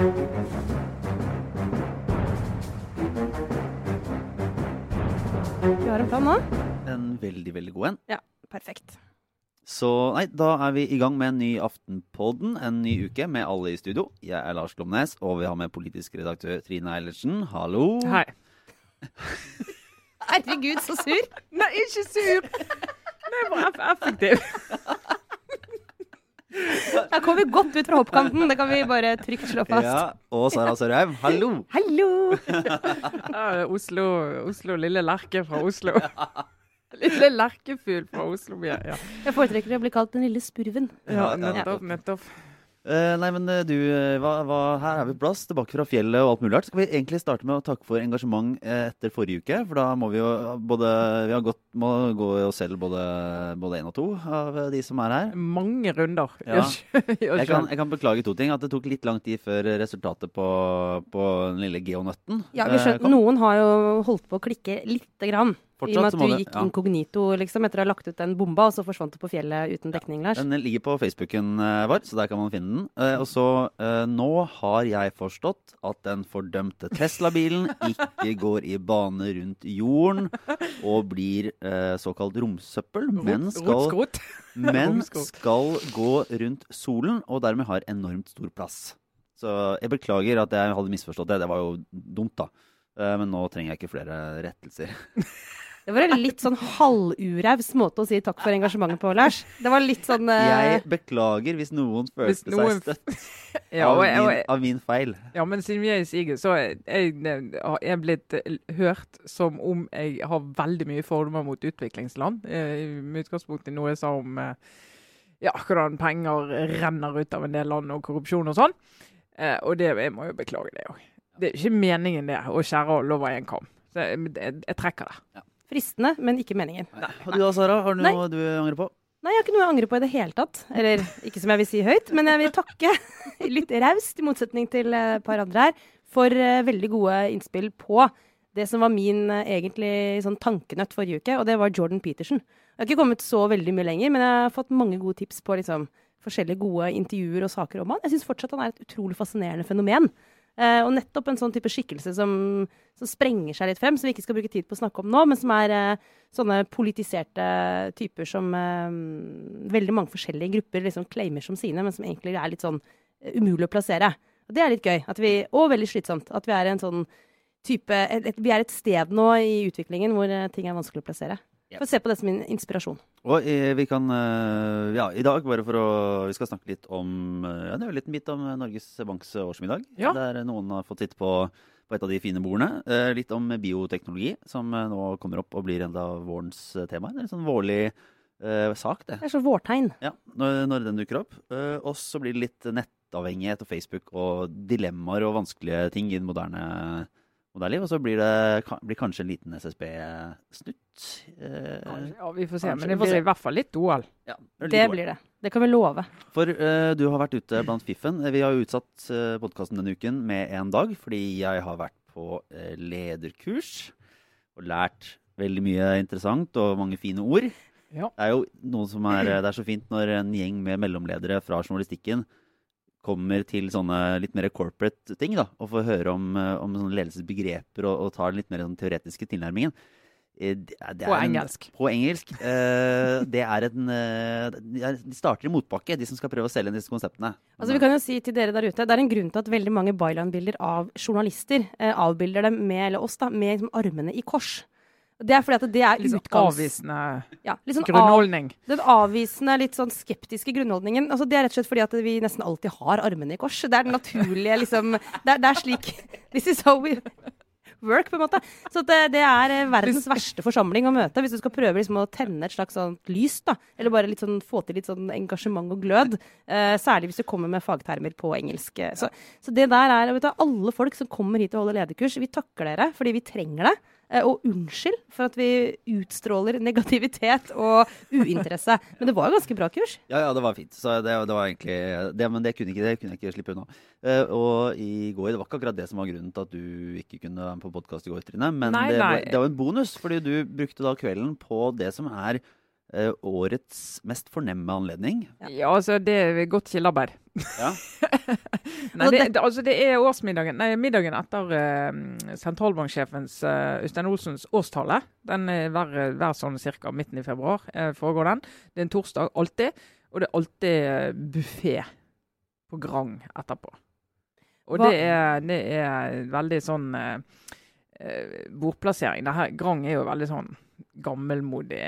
Vi har en plan nå. En veldig, veldig god en. Ja, perfekt. Så nei, da er vi i gang med en ny Aftenpodden, en ny uke med alle i studio. Jeg er Lars Glomnes, og vi har med politisk redaktør Trine Eilertsen. Hallo. Hei. Herregud, så sur! Nei, ikke sur! Nei, bare effektiv. Her kommer vi godt ut fra hoppkanten, det kan vi bare trygt slå fast. Ja, og Sara Sørheim. Hallo. Hallo! Ja, Oslo, Oslo, lille lerke fra Oslo. Lille lerkefugl fra Oslo. Ja, ja. Jeg foretrekker å bli kalt den lille spurven. ja Ja, nettopp. nettopp. Eh, nei, men eh, du, eh, hva, hva, her er vi på plass, tilbake fra fjellet og alt mulig rart. Skal vi egentlig starte med å takke for engasjement etter forrige uke? For da må vi jo både Vi har gått, må gå oss selv både én og to av de som er her. Mange runder. Ja. Jeg kan, jeg kan beklage to ting. At det tok litt lang tid før resultatet på, på den lille geonøtten Ja, vi skjønner, skjønner, kom. Noen har jo holdt på å klikke lite grann. I og med at du det- gikk ja. inkognito liksom, etter å ha lagt ut den bomba, og så forsvant du på fjellet uten dekning, Lars. Den ligger på Facebooken eh, vår, så der kan man finne den. Eh, og så eh, Nå har jeg forstått at den fordømte Tesla-bilen ikke går i bane rundt jorden og blir såkalt romsøppel, men skal, men skal gå rundt solen og dermed har enormt stor plass. Så jeg beklager at jeg hadde misforstått det. Det var jo dumt, da. Men nå trenger jeg ikke flere rettelser. Det var en litt sånn halvuraus måte å si takk for engasjementet på, Lars. Det var litt sånn uh... Jeg beklager hvis noen følte Hvis noen- seg støtt Ja, av, jeg- min, av min feil. ja, men siden vi er i siget, så er jeg, jeg, har jeg blitt eh, hørt som om jeg har veldig mye fordommer mot utviklingsland. eh, Med utgangspunkt i noe jeg sa om eh, ja, hvordan penger renner ut av en del land og korrupsjon og sånn. Eh, og det, jeg må jo beklage det òg. Det er ikke meningen det, å skjære alle over én kam. Så jeg, jeg, jeg trekker det. Fristende, men ikke meningen. Og du da, Sara? Har du Nei. noe du angrer på? Nei, jeg har ikke noe jeg angrer på i det hele tatt. Eller ikke som jeg vil si høyt, men jeg vil takke litt raust, i motsetning til eh, et par andre her, for eh, veldig gode innspill på det som var min eh, egentlig sånn tankenøtt forrige uke, og det var Jordan Peterson. Jeg har ikke kommet så veldig mye lenger, men jeg har fått mange gode tips på liksom, forskjellige gode intervjuer og saker om han. Jeg syns fortsatt han er et utrolig fascinerende fenomen. Eh, og nettopp en sånn type skikkelse som, som sprenger seg litt frem, som vi ikke skal bruke tid på å snakke om nå, men som er eh, sånne politiserte typer som eh, veldig mange forskjellige grupper liksom claimer som sine, men som egentlig er litt sånn eh, umulig å plassere. Og det er litt gøy, vi, og veldig slitsomt, at vi er en sånn type et, et, Vi er et sted nå i utviklingen hvor eh, ting er vanskelig å plassere. Yep. Få se på det som en inspirasjon. Og eh, vi kan eh, Ja, i dag, bare for å Vi skal snakke litt om Ja, det er jo litt en bit om Norges Banks årsmiddag. Ja. Der noen har fått sitte på, på et av de fine bordene. Eh, litt om bioteknologi, som nå kommer opp og blir en av vårens temaer. tema. Det er en sånn vårlig eh, sak, det. Det er så vårtegn. Ja, når, når den dukker opp. Eh, og så blir det litt nettavhengighet og Facebook og dilemmaer og vanskelige ting i den moderne, moderne liv. Og så blir det blir kanskje en liten SSB-snutt. Eh, Ja, vi får se. Kanskje, Men det får blir se. i hvert fall litt OL. ja, Det blir det. Det kan vi love. For eh, du har vært ute blant fiffen. Vi har jo utsatt uh, podkasten denne uken med en dag, fordi jeg har vært på eh, lederkurs og lært veldig mye interessant og mange fine ord. Ja. Det er jo noe som er, det er så fint når en gjeng med mellomledere fra journalistikken kommer til sånne litt mer corporate ting, da, og får høre om, eh, om ledelsesbegreper og, og tar litt mer den teoretiske tilnærmingen. Eh, det det På engelsk. en-. På engelsk. Uh, det er en uh, de er- starter i motbakke, de som skal prøve å selge disse konseptene. Altså, vi kan jo si til dere der ute, Det er en grunn til at veldig mange byline-bilder av journalister uh, avbilder dem med, eller oss da, med liksom, armene i kors. Det er fordi at det er Litt sånn utgangs... avvisende Ja, litt sånn av, grunnholdning. den avvisende, litt sånn skeptiske grunnholdningen. Altså, det er rett og slett fordi at vi nesten alltid har armene i kors. Det er den naturlige liksom Det er, det er slik This is how we work, på en måte. Så det, det er eh, verdens verste forsamling å møte hvis du skal prøve liksom, å tenne et slags sånt lys. da, Eller bare litt sånn, få til litt sånn engasjement og glød. Eh, særlig hvis du kommer med fagtermer på engelsk. eh. Så, så det der er du, Alle folk som kommer hit og holder lederkurs, vi takker dere fordi vi trenger det. Eh, Og unnskyld for at vi utstråler negativitet og uinteresse. Men det var jo ganske bra kurs. Ja, ja, det var fint. Så det, det var egentlig det, Men det kunne, ikke, det kunne jeg ikke slippe unna. Eh, og i går, det var ikke akkurat det som var grunnen til at du ikke kunne være med på podkast i går, Trine. Men Nei, det, nei. var, det var en bonus, fordi du brukte da kvelden på det som er årets mest fornemme anledning. Ja, altså, det er godt kildearbeid. Ja. Nei, det, det, altså, det er årsmiddagen nei, middagen etter uh, sentralbanksjefens uh, Øystein Olsens årstale. Den er hver, hver sånn ca. midten i februar uh, foregår den. Det er en torsdag alltid, og det er alltid eh, buffé på Grang etterpå. Og det er, det er veldig sånn uh, eh, bordplassering. Det her, Grang er jo veldig sånn gammelmodig,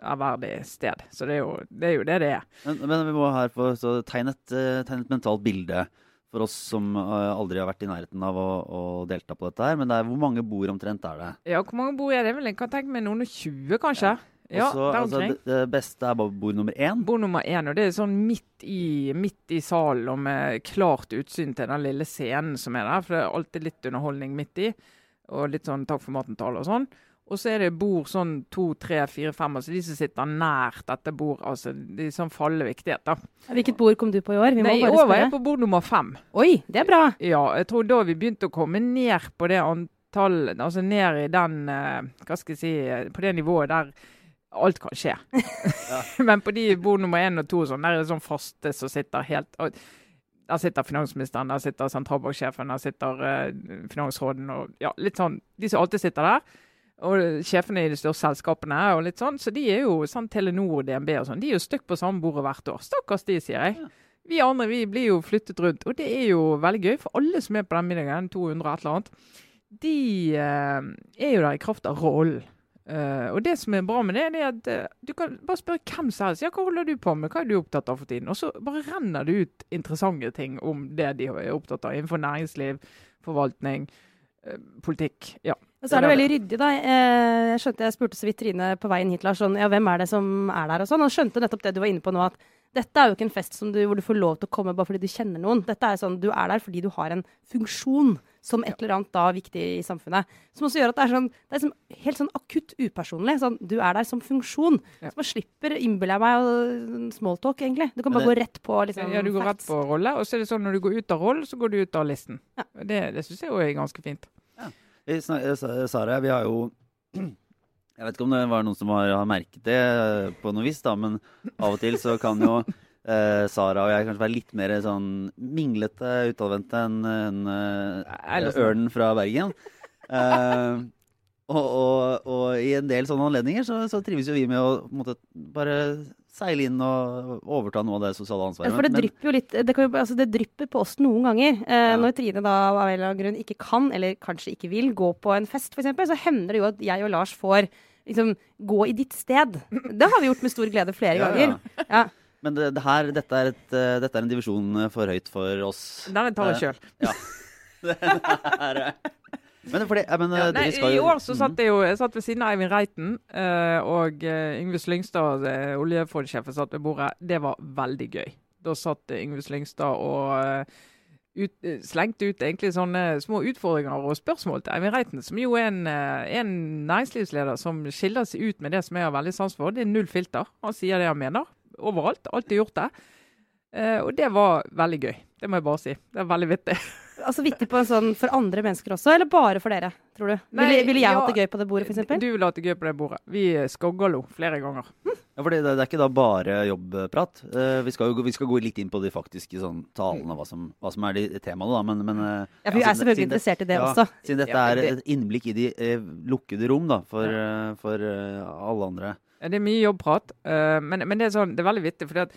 ærverdig sted. Så det er jo det er jo det, det er. Men, men vi må her få tegne et, eh, tegne et mentalt bilde for oss som eh, aldri har vært i nærheten av å, å delta på dette her. Men det er, hvor mange bord omtrent er det? Ja, hvor mange bord er det? Vel, jeg kan tenke meg noen og 20, kanskje. Ja, Ja, Også, altså, det, det beste er bare bord nummer én. Bord nummer én, og det er sånn midt i, midt i salen og med klart utsyn til den lille scenen som er der, for det er alltid litt underholdning midt i. Og litt sånn takk for maten-tale og sånn. Og så er det bord sånn to, tre, fire, fem. Altså de som sitter nært dette bordet. Altså de som faller viktighet, da. Hvilket bord kom du på i år? Vi må Nei, I år var jeg på bord nummer fem. Oi, det er bra. Ja, jeg tror da vi begynte å komme ned på det antall Altså ned i den eh, Hva skal jeg si eh, På det nivået der alt kan skje. Men på de bord nummer én og to sånn, der er det sånn faste som sitter helt og Der sitter finansministeren, der sitter sentralbanksjefen, der sitter uh, finansråden og ja, litt sånn De som alltid sitter der. Og sjefene i de største selskapene og litt sånn. Så de er jo sånn Telenor og DNB og sånn. De er jo stykk på samme bordet hvert år. Stakkars de, sier jeg. Vi andre vi blir jo flyttet rundt, og det er jo veldig gøy. For alle som er på den middagen, 200 et eller annet, de eh, er jo der i kraft av rollen. Uh, og det som er bra med det, det er at uh, du kan bare spørre hvem som helst. Ja, hva holder du på med? Hva er du opptatt av for tiden? Og så bare renner det ut interessante ting om det de er opptatt av innenfor næringsliv, forvaltning, uh, politikk. Ja. Og så er det veldig ryddig, da. Eh, Jeg skjønte jeg spurte så vidt Trine på veien hit, Lars, sånn, ja, hvem er det som er der og sånn. Og skjønte nettopp det du var inne på nå, at dette er jo ikke en fest som du, hvor du får lov til å komme bare fordi du kjenner noen. Dette er sånn, Du er der fordi du har en funksjon som et eller annet da viktig i samfunnet. Som også gjør at det er sånn, det er liksom helt sånn akutt upersonlig. Sånn, du er der som funksjon. Ja. Så man slipper, innbiller jeg meg, å- smalltalk, egentlig. Du kan bare det- gå rett på liksom, ja, du går rett på rolle, og så er det sånn når du går ut av rollen, så går du ut av listen. Ja. Det, det syns jeg jo er ganske fint. Vi snak- eh, Sara, vi har jo Jeg vet ikke om det var noen som har, har merket det eh, på noe vis, da, men av og til så kan jo eh, Sara og jeg kanskje være litt mer sånn minglete, utadvendte enn en, en, ørnen fra Bergen. Eh, og, og, og i en del sånne anledninger så, så trives jo vi med å måte, bare seile inn og overta noe av det sosiale Ja, ansvaret. for det drypper jo litt Det, kan jo, altså det drypper på oss noen ganger. Eh, Ja. Når Trine da av en eller annen grunn ikke kan, eller kanskje ikke vil, gå på en fest f.eks., så hender det jo at jeg og Lars får liksom gå i ditt sted. Det har vi gjort med stor glede flere Ja, ja. ganger. Ja. Men det, det her, dette, er et, eh, dette er en divisjon for høyt for oss. Den tar jeg sjøl. Det er, eh, men fordi, men, eh, Ja, nei, dere skal I år så satt jeg jo jeg satt ved siden av Eivind Reiten, eh, og eh, Yngve Slyngstad, eh, oljefondsjefen, satt ved bordet. Det var veldig gøy. Da satt eh, Yngve Slyngstad og eh, ut, eh, slengte ut egentlig sånne små utfordringer og spørsmål til Eivind Reiten, som jo er en, eh, en næringslivsleder som skiller seg ut med det som jeg har veldig sans for. Det er null filter. Han sier det han mener. Overalt. Alltid gjort det. Eh, og det var veldig gøy. Det må jeg bare si. Det er veldig vittig. Altså vittig på en sånn for andre mennesker også, eller bare for dere, tror du? Nei, ville, ville jeg ja, hatt det gøy på det bordet, f.eks.? Du vil ha det gøy på det bordet. Vi skoggalo flere ganger. Ja, fordi det, det er ikke da bare jobbprat. Uh, vi, skal jo, vi skal gå litt inn på de faktiske sånn, talene, hva som, hva som er de temaene, da. Men, men uh, Ja, for vi ja, er selvfølgelig interessert i det ja, også. Siden dette er et innblikk i de uh, lukkede rom da, for, for alle andre. Det er mye jobbprat, eh, men, men det, er sånn, det er veldig vittig. fordi at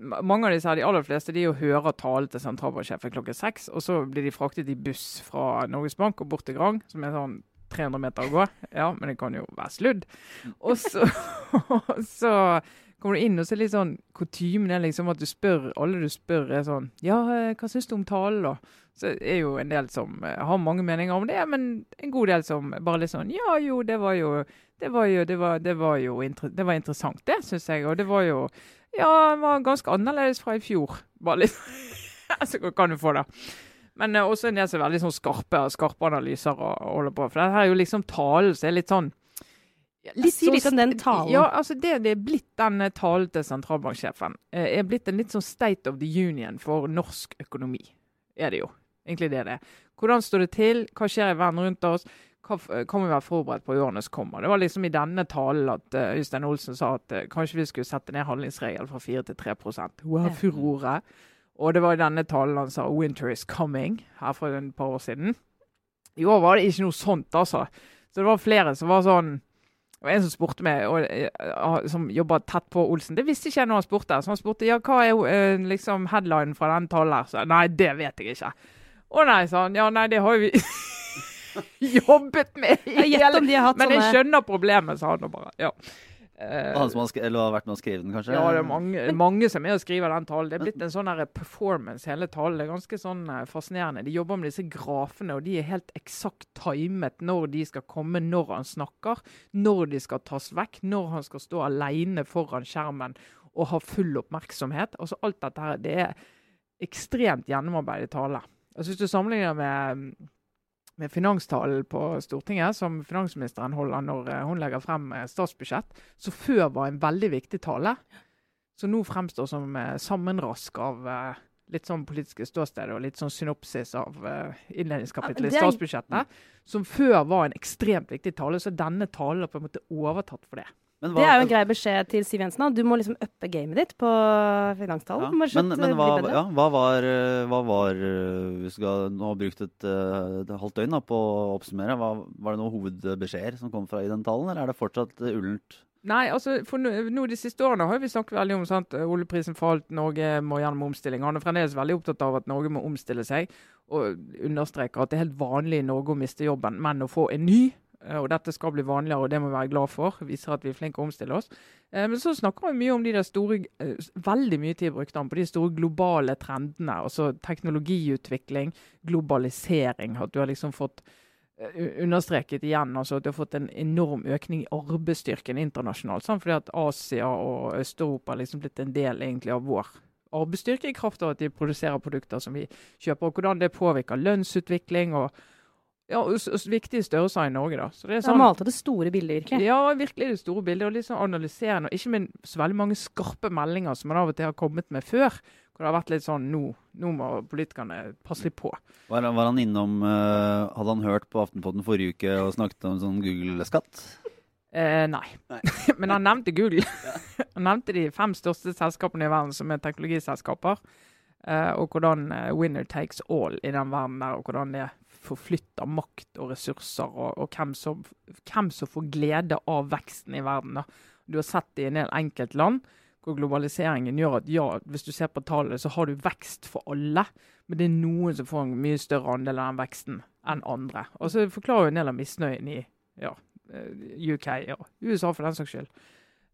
mange av disse her, de aller fleste de hører tale til sentralbanksjefen klokken seks, og så blir de fraktet i buss fra Norges Bank og bort til Grang, som er sånn 300 meter å gå. Ja, men det kan jo være sludd. Og så, så kommer du inn, og så er litt sånn Kutymen er liksom at du spør alle du spør, er sånn Ja, eh, hva syns du om talen, da? Så er jo en del som eh, har mange meninger om det, men en god del som bare litt sånn Ja, jo, det var jo det var jo, det var, det var jo inter, det var interessant, det syns jeg. Og det var jo Ja, det var ganske annerledes fra i fjor. Bare litt Så kan du få det. Men uh, også en del som er veldig sånn skarpe, skarpe analyser og, og holder på. For det her er jo liksom talen som er litt sånn ja, Si litt om den talen. Ja, altså det det er blitt den eh, talen til sentralbanksjefen, Uh, er blitt en litt sånn state of the union for norsk økonomi. Er det jo. Egentlig det det er. Hvordan står det til? Hva skjer i verden rundt oss? hva f- kan vi være forberedt på i årene som kommer? Det var liksom i denne talen at eh, Øystein Olsen sa at eh, kanskje vi skulle sette ned handlingsregelen fra 4 til 3 Wow, furore. Og det var i denne talen han sa 'winter is coming' her for et par år siden. I år var det ikke noe sånt, altså. Så det var flere som var sånn og En som spurte meg, og, eh, som jobber tett på Olsen Det visste ikke jeg når han spurte. Så han spurte ja, hva er eh, liksom headlinen fra den talen her. Så nei, det vet jeg ikke. Å nei, sa han. Ja, nei, det har jo vi jobbet med i hele om de har hatt Men jeg skjønner problemet, sa han og bare. Ja. Uh, han som har, eller har vært med å skrive den, kanskje? ja, det er mange, mange som er med og skriver den talen. Det er blitt en sånn performance, hele talen. Det er ganske sånn eh, fascinerende. De jobber med disse grafene, og de er helt eksakt timet når de skal komme, når han snakker, når de skal tas vekk, når han skal stå alene foran skjermen og ha full oppmerksomhet. Altså Alt dette her, det er ekstremt gjennomarbeidet tale. Altså Hvis du sammenligner med med finanstalen på Stortinget, som finansministeren holder når eh, hun legger frem eh, statsbudsjett, så før var en veldig viktig tale, som nå fremstår som eh, sammenrask av litt sånn politiske ståsteder og litt sånn synopsis av innledningskapitlet innledningskapittelet i statsbudsjettet, som før var en ekstremt viktig tale, så denne talen har på en måte overtatt for det. Men Det er jo en grei beskjed til Siv Jensen. da. Du må liksom uppe gamet ditt på finanstalen. Ja, men, men hva, ja, hva var, eh, hva var eh, Vi skal nå ha brukt et, eh, et halvt døgn da, på å oppsummere. Hva, var det noen hovedbeskjeder som kom fra i den talen, eller er det fortsatt ullent? Nei, altså for nå, nå De siste årene har vi snakket veldig om sant, oljeprisen falt, Norge må gjennom omstilling. Han er fremdeles veldig opptatt av at Norge må omstille seg, og understreker at det er helt vanlig i Norge å miste jobben, men å få en ny. Eh, Og dette skal bli vanligere, og det må vi være glad for. Viser at vi er flinke å omstille oss. Eh, Men så snakker vi mye om de der store eh, Veldig mye tid brukte han på de store globale trendene. Altså teknologiutvikling, globalisering. At du har liksom fått understreket igjen altså at du har fått en enorm økning i arbeidsstyrken internasjonalt. Sant? Fordi at Asia og Øst-Europa er liksom blitt en del egentlig av vår arbeidsstyrke i kraft av at de produserer produkter som vi kjøper. Og hvordan det påvirker lønnsutvikling og, ja, viktige størrelser i Norge. da. Så det er Så han sånn, malte det store bildet, virkelig. ja, virkelig det store bildet. Og litt sånn analyserende. Og ikke med så veldig mange skarpe meldinger som man av og til har kommet med før. Hvor det har vært litt sånn nå, nå må politikerne passe litt på. Var, var han innom uh, Hadde han hørt på Aftenpodden forrige uke og snakket om sånn Google-skatt? Eh, nei. Men han nevnte Google. han nevnte de fem største selskapene i verden som er teknologiselskaper. Uh, og hvordan uh, winner takes all i den verden der, og hvordan det forflytter makt og ressurser, og, og hvem, som, hvem som får glede av veksten i verden. Da. Du har sett det i en del enkeltland hvor globaliseringen gjør at ja, hvis du ser på tallene, så har du vekst for alle. Men det er noen som får en mye større andel av den veksten enn andre. Og så forklarer jo en del av misnøyen i ja, eh, UK og USA for den saks skyld.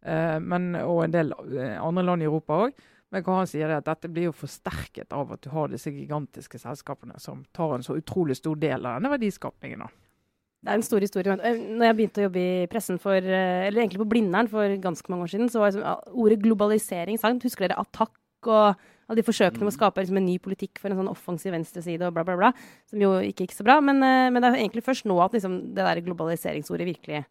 Eh, men, og en del eh, andre land i Europa òg. Men hva han sier er at dette blir jo forsterket av at du har disse gigantiske selskapene som tar en så utrolig stor del av denne verdiskapningen. Det er en stor historie. men, eh, Når jeg begynte å jobbe i pressen for, eh, eller egentlig på Blindern for ganske mange år siden, så var liksom, ordet globalisering sant? Husker dere Attack og alle de forsøkene med å skape liksom, en ny politikk for en sånn offensiv venstreside og bla, bla, bla, som jo ikke gikk så bra. Men, eh, men det er egentlig først nå at liksom, det der globaliseringsordet virkelig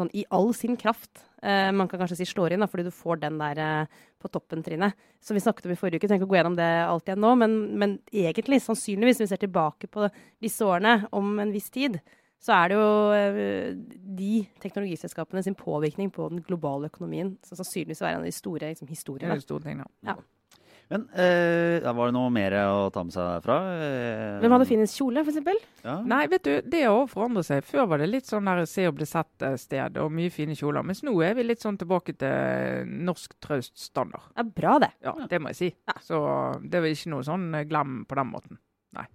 sånn, i all sin kraft Uh, man kan kanskje si slår inn, da, fordi du får den der uh, på toppen-trinnet. Som vi snakket om i forrige uke. Trenger ikke å gå gjennom det alt igjen nå, men, men egentlig, sannsynligvis, hvis vi ser tilbake på disse årene om en viss tid, så er det jo uh, de teknologiselskapene sin påvirkning på den globale økonomien som sannsynligvis vil være en av de store liksom, historiene. ja. Men eh, var det noe mer å ta med seg derfra? Eh, Hvem hadde finest kjole, f.eks.? Ja. Nei, vet du, det har også forandret seg. Før var det litt sånn der se og bli sett-sted, og mye fine kjoler. Mens nå er vi litt sånn tilbake til norsk traust standard. Er bra, det. Ja, det må jeg si. Så det er vel ikke noe sånn eh, glem på den måten. Nei.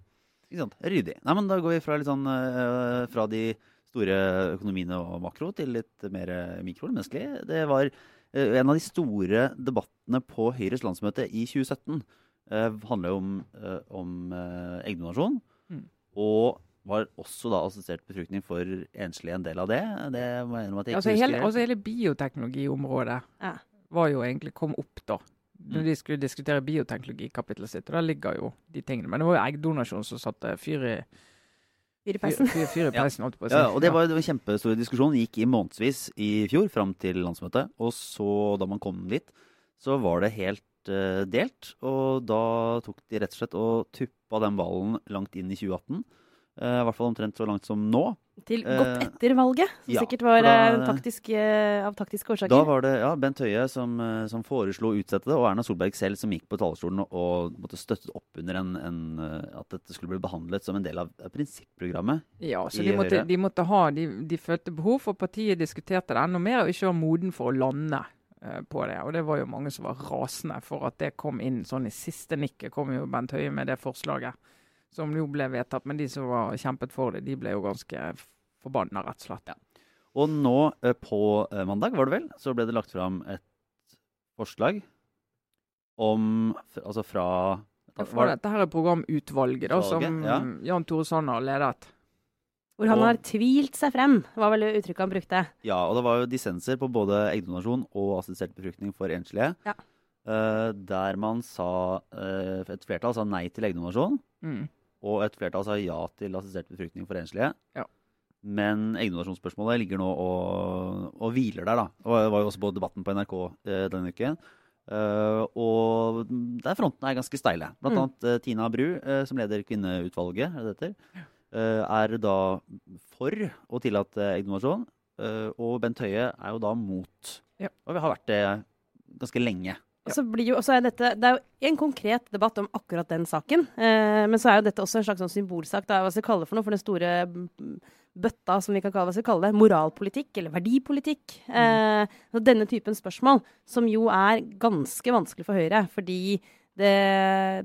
Ikke sant? Ryddig. Nei, men da går vi fra, litt sånn, eh, fra de store økonomiene og makro til litt mer mikro menneskelig. Det var eh, en av de store debattene på Høyres landsmøte i 2017. Uh, handler jo om, eh, om eh, eggdonasjon. Mm. Og var også da assistert befruktning for enslige en del av det. Det må jeg innrømme at jeg ikke Altså hele, altså hele bioteknologiområdet Ja. var jo egentlig kom opp da. Når Mm. de skulle diskutere bioteknologikapitlet sitt. Og der ligger jo de tingene. Men det var jo eggdonasjon som satte fyr i, Fyr i peisen. fyr, fyr i peisen. holdt på å si. Ja, og det var en kjempestor diskusjon. Gikk i månedsvis i fjor, fram til landsmøtet. Og så, da man kom dit, så var det helt uh, delt. Og da tok de rett og slett og tuppa den ballen langt inn i 2018. Eh, I hvert fall omtrent så langt som nå. Til Eh, godt etter valget, som ja, sikkert var da- eh, taktisk, av taktiske årsaker. Da var det ja, Bent Høie som, som foreslo å utsette det, og Erna Solberg selv som gikk på talerstolen og, og måtte støttet opp under en, en, at dette skulle bli behandlet som en del av prinsipprogrammet. Ja, så de måtte, de måtte ha, de, de følte behov for partiet diskuterte det enda mer, og ikke var moden for å lande på det. Og det var jo mange som var rasende for at det kom inn sånn i siste nikket. kom jo Bent Høie med det forslaget som jo ble vedtatt. Men de som var kjempet for det, de ble jo ganske forbanna, rett og slett. Og nå eh, på eh, mandag, var det vel, så ble det lagt fram et forslag om Altså fra For dette her er programutvalget da, som ja. Jan Tore Sanner har ledet. Hvor han Og- har tvilt seg frem, var vel uttrykket han brukte. Ja, og det var jo dissenser på både eggdonasjon og assistert befruktning for enslige. Ja. Uh, der man sa uh, Et flertall sa nei til eggdonasjon, Mm. Og et flertall sa ja til assistert befruktning for enslige. Ja. Men eggdonasjonsspørsmålet ligger nå og, og hviler der, da. Og det var jo også på Debatten på NRK eh, denne uken. Uh, og der frontene er ganske steile. Blant Mm. annet uh, Tina Bru, uh, som leder Kvinneutvalget, er det det er da for å tillate eggdonasjon. og Bent Høie er jo da mot. Ja. Og vi har vært det ganske lenge. Og så blir jo, er dette, det er jo en konkret debatt om akkurat den saken. Eh, men så er jo dette også en slags sånn symbolsak. Da, hva skal vi kalle det for noe? For den store mm, bøtta, som vi kan kalle, hva skal kalle det? Moralpolitikk eller verdipolitikk. Eh, og denne typen spørsmål, som jo er ganske vanskelig for Høyre, fordi det,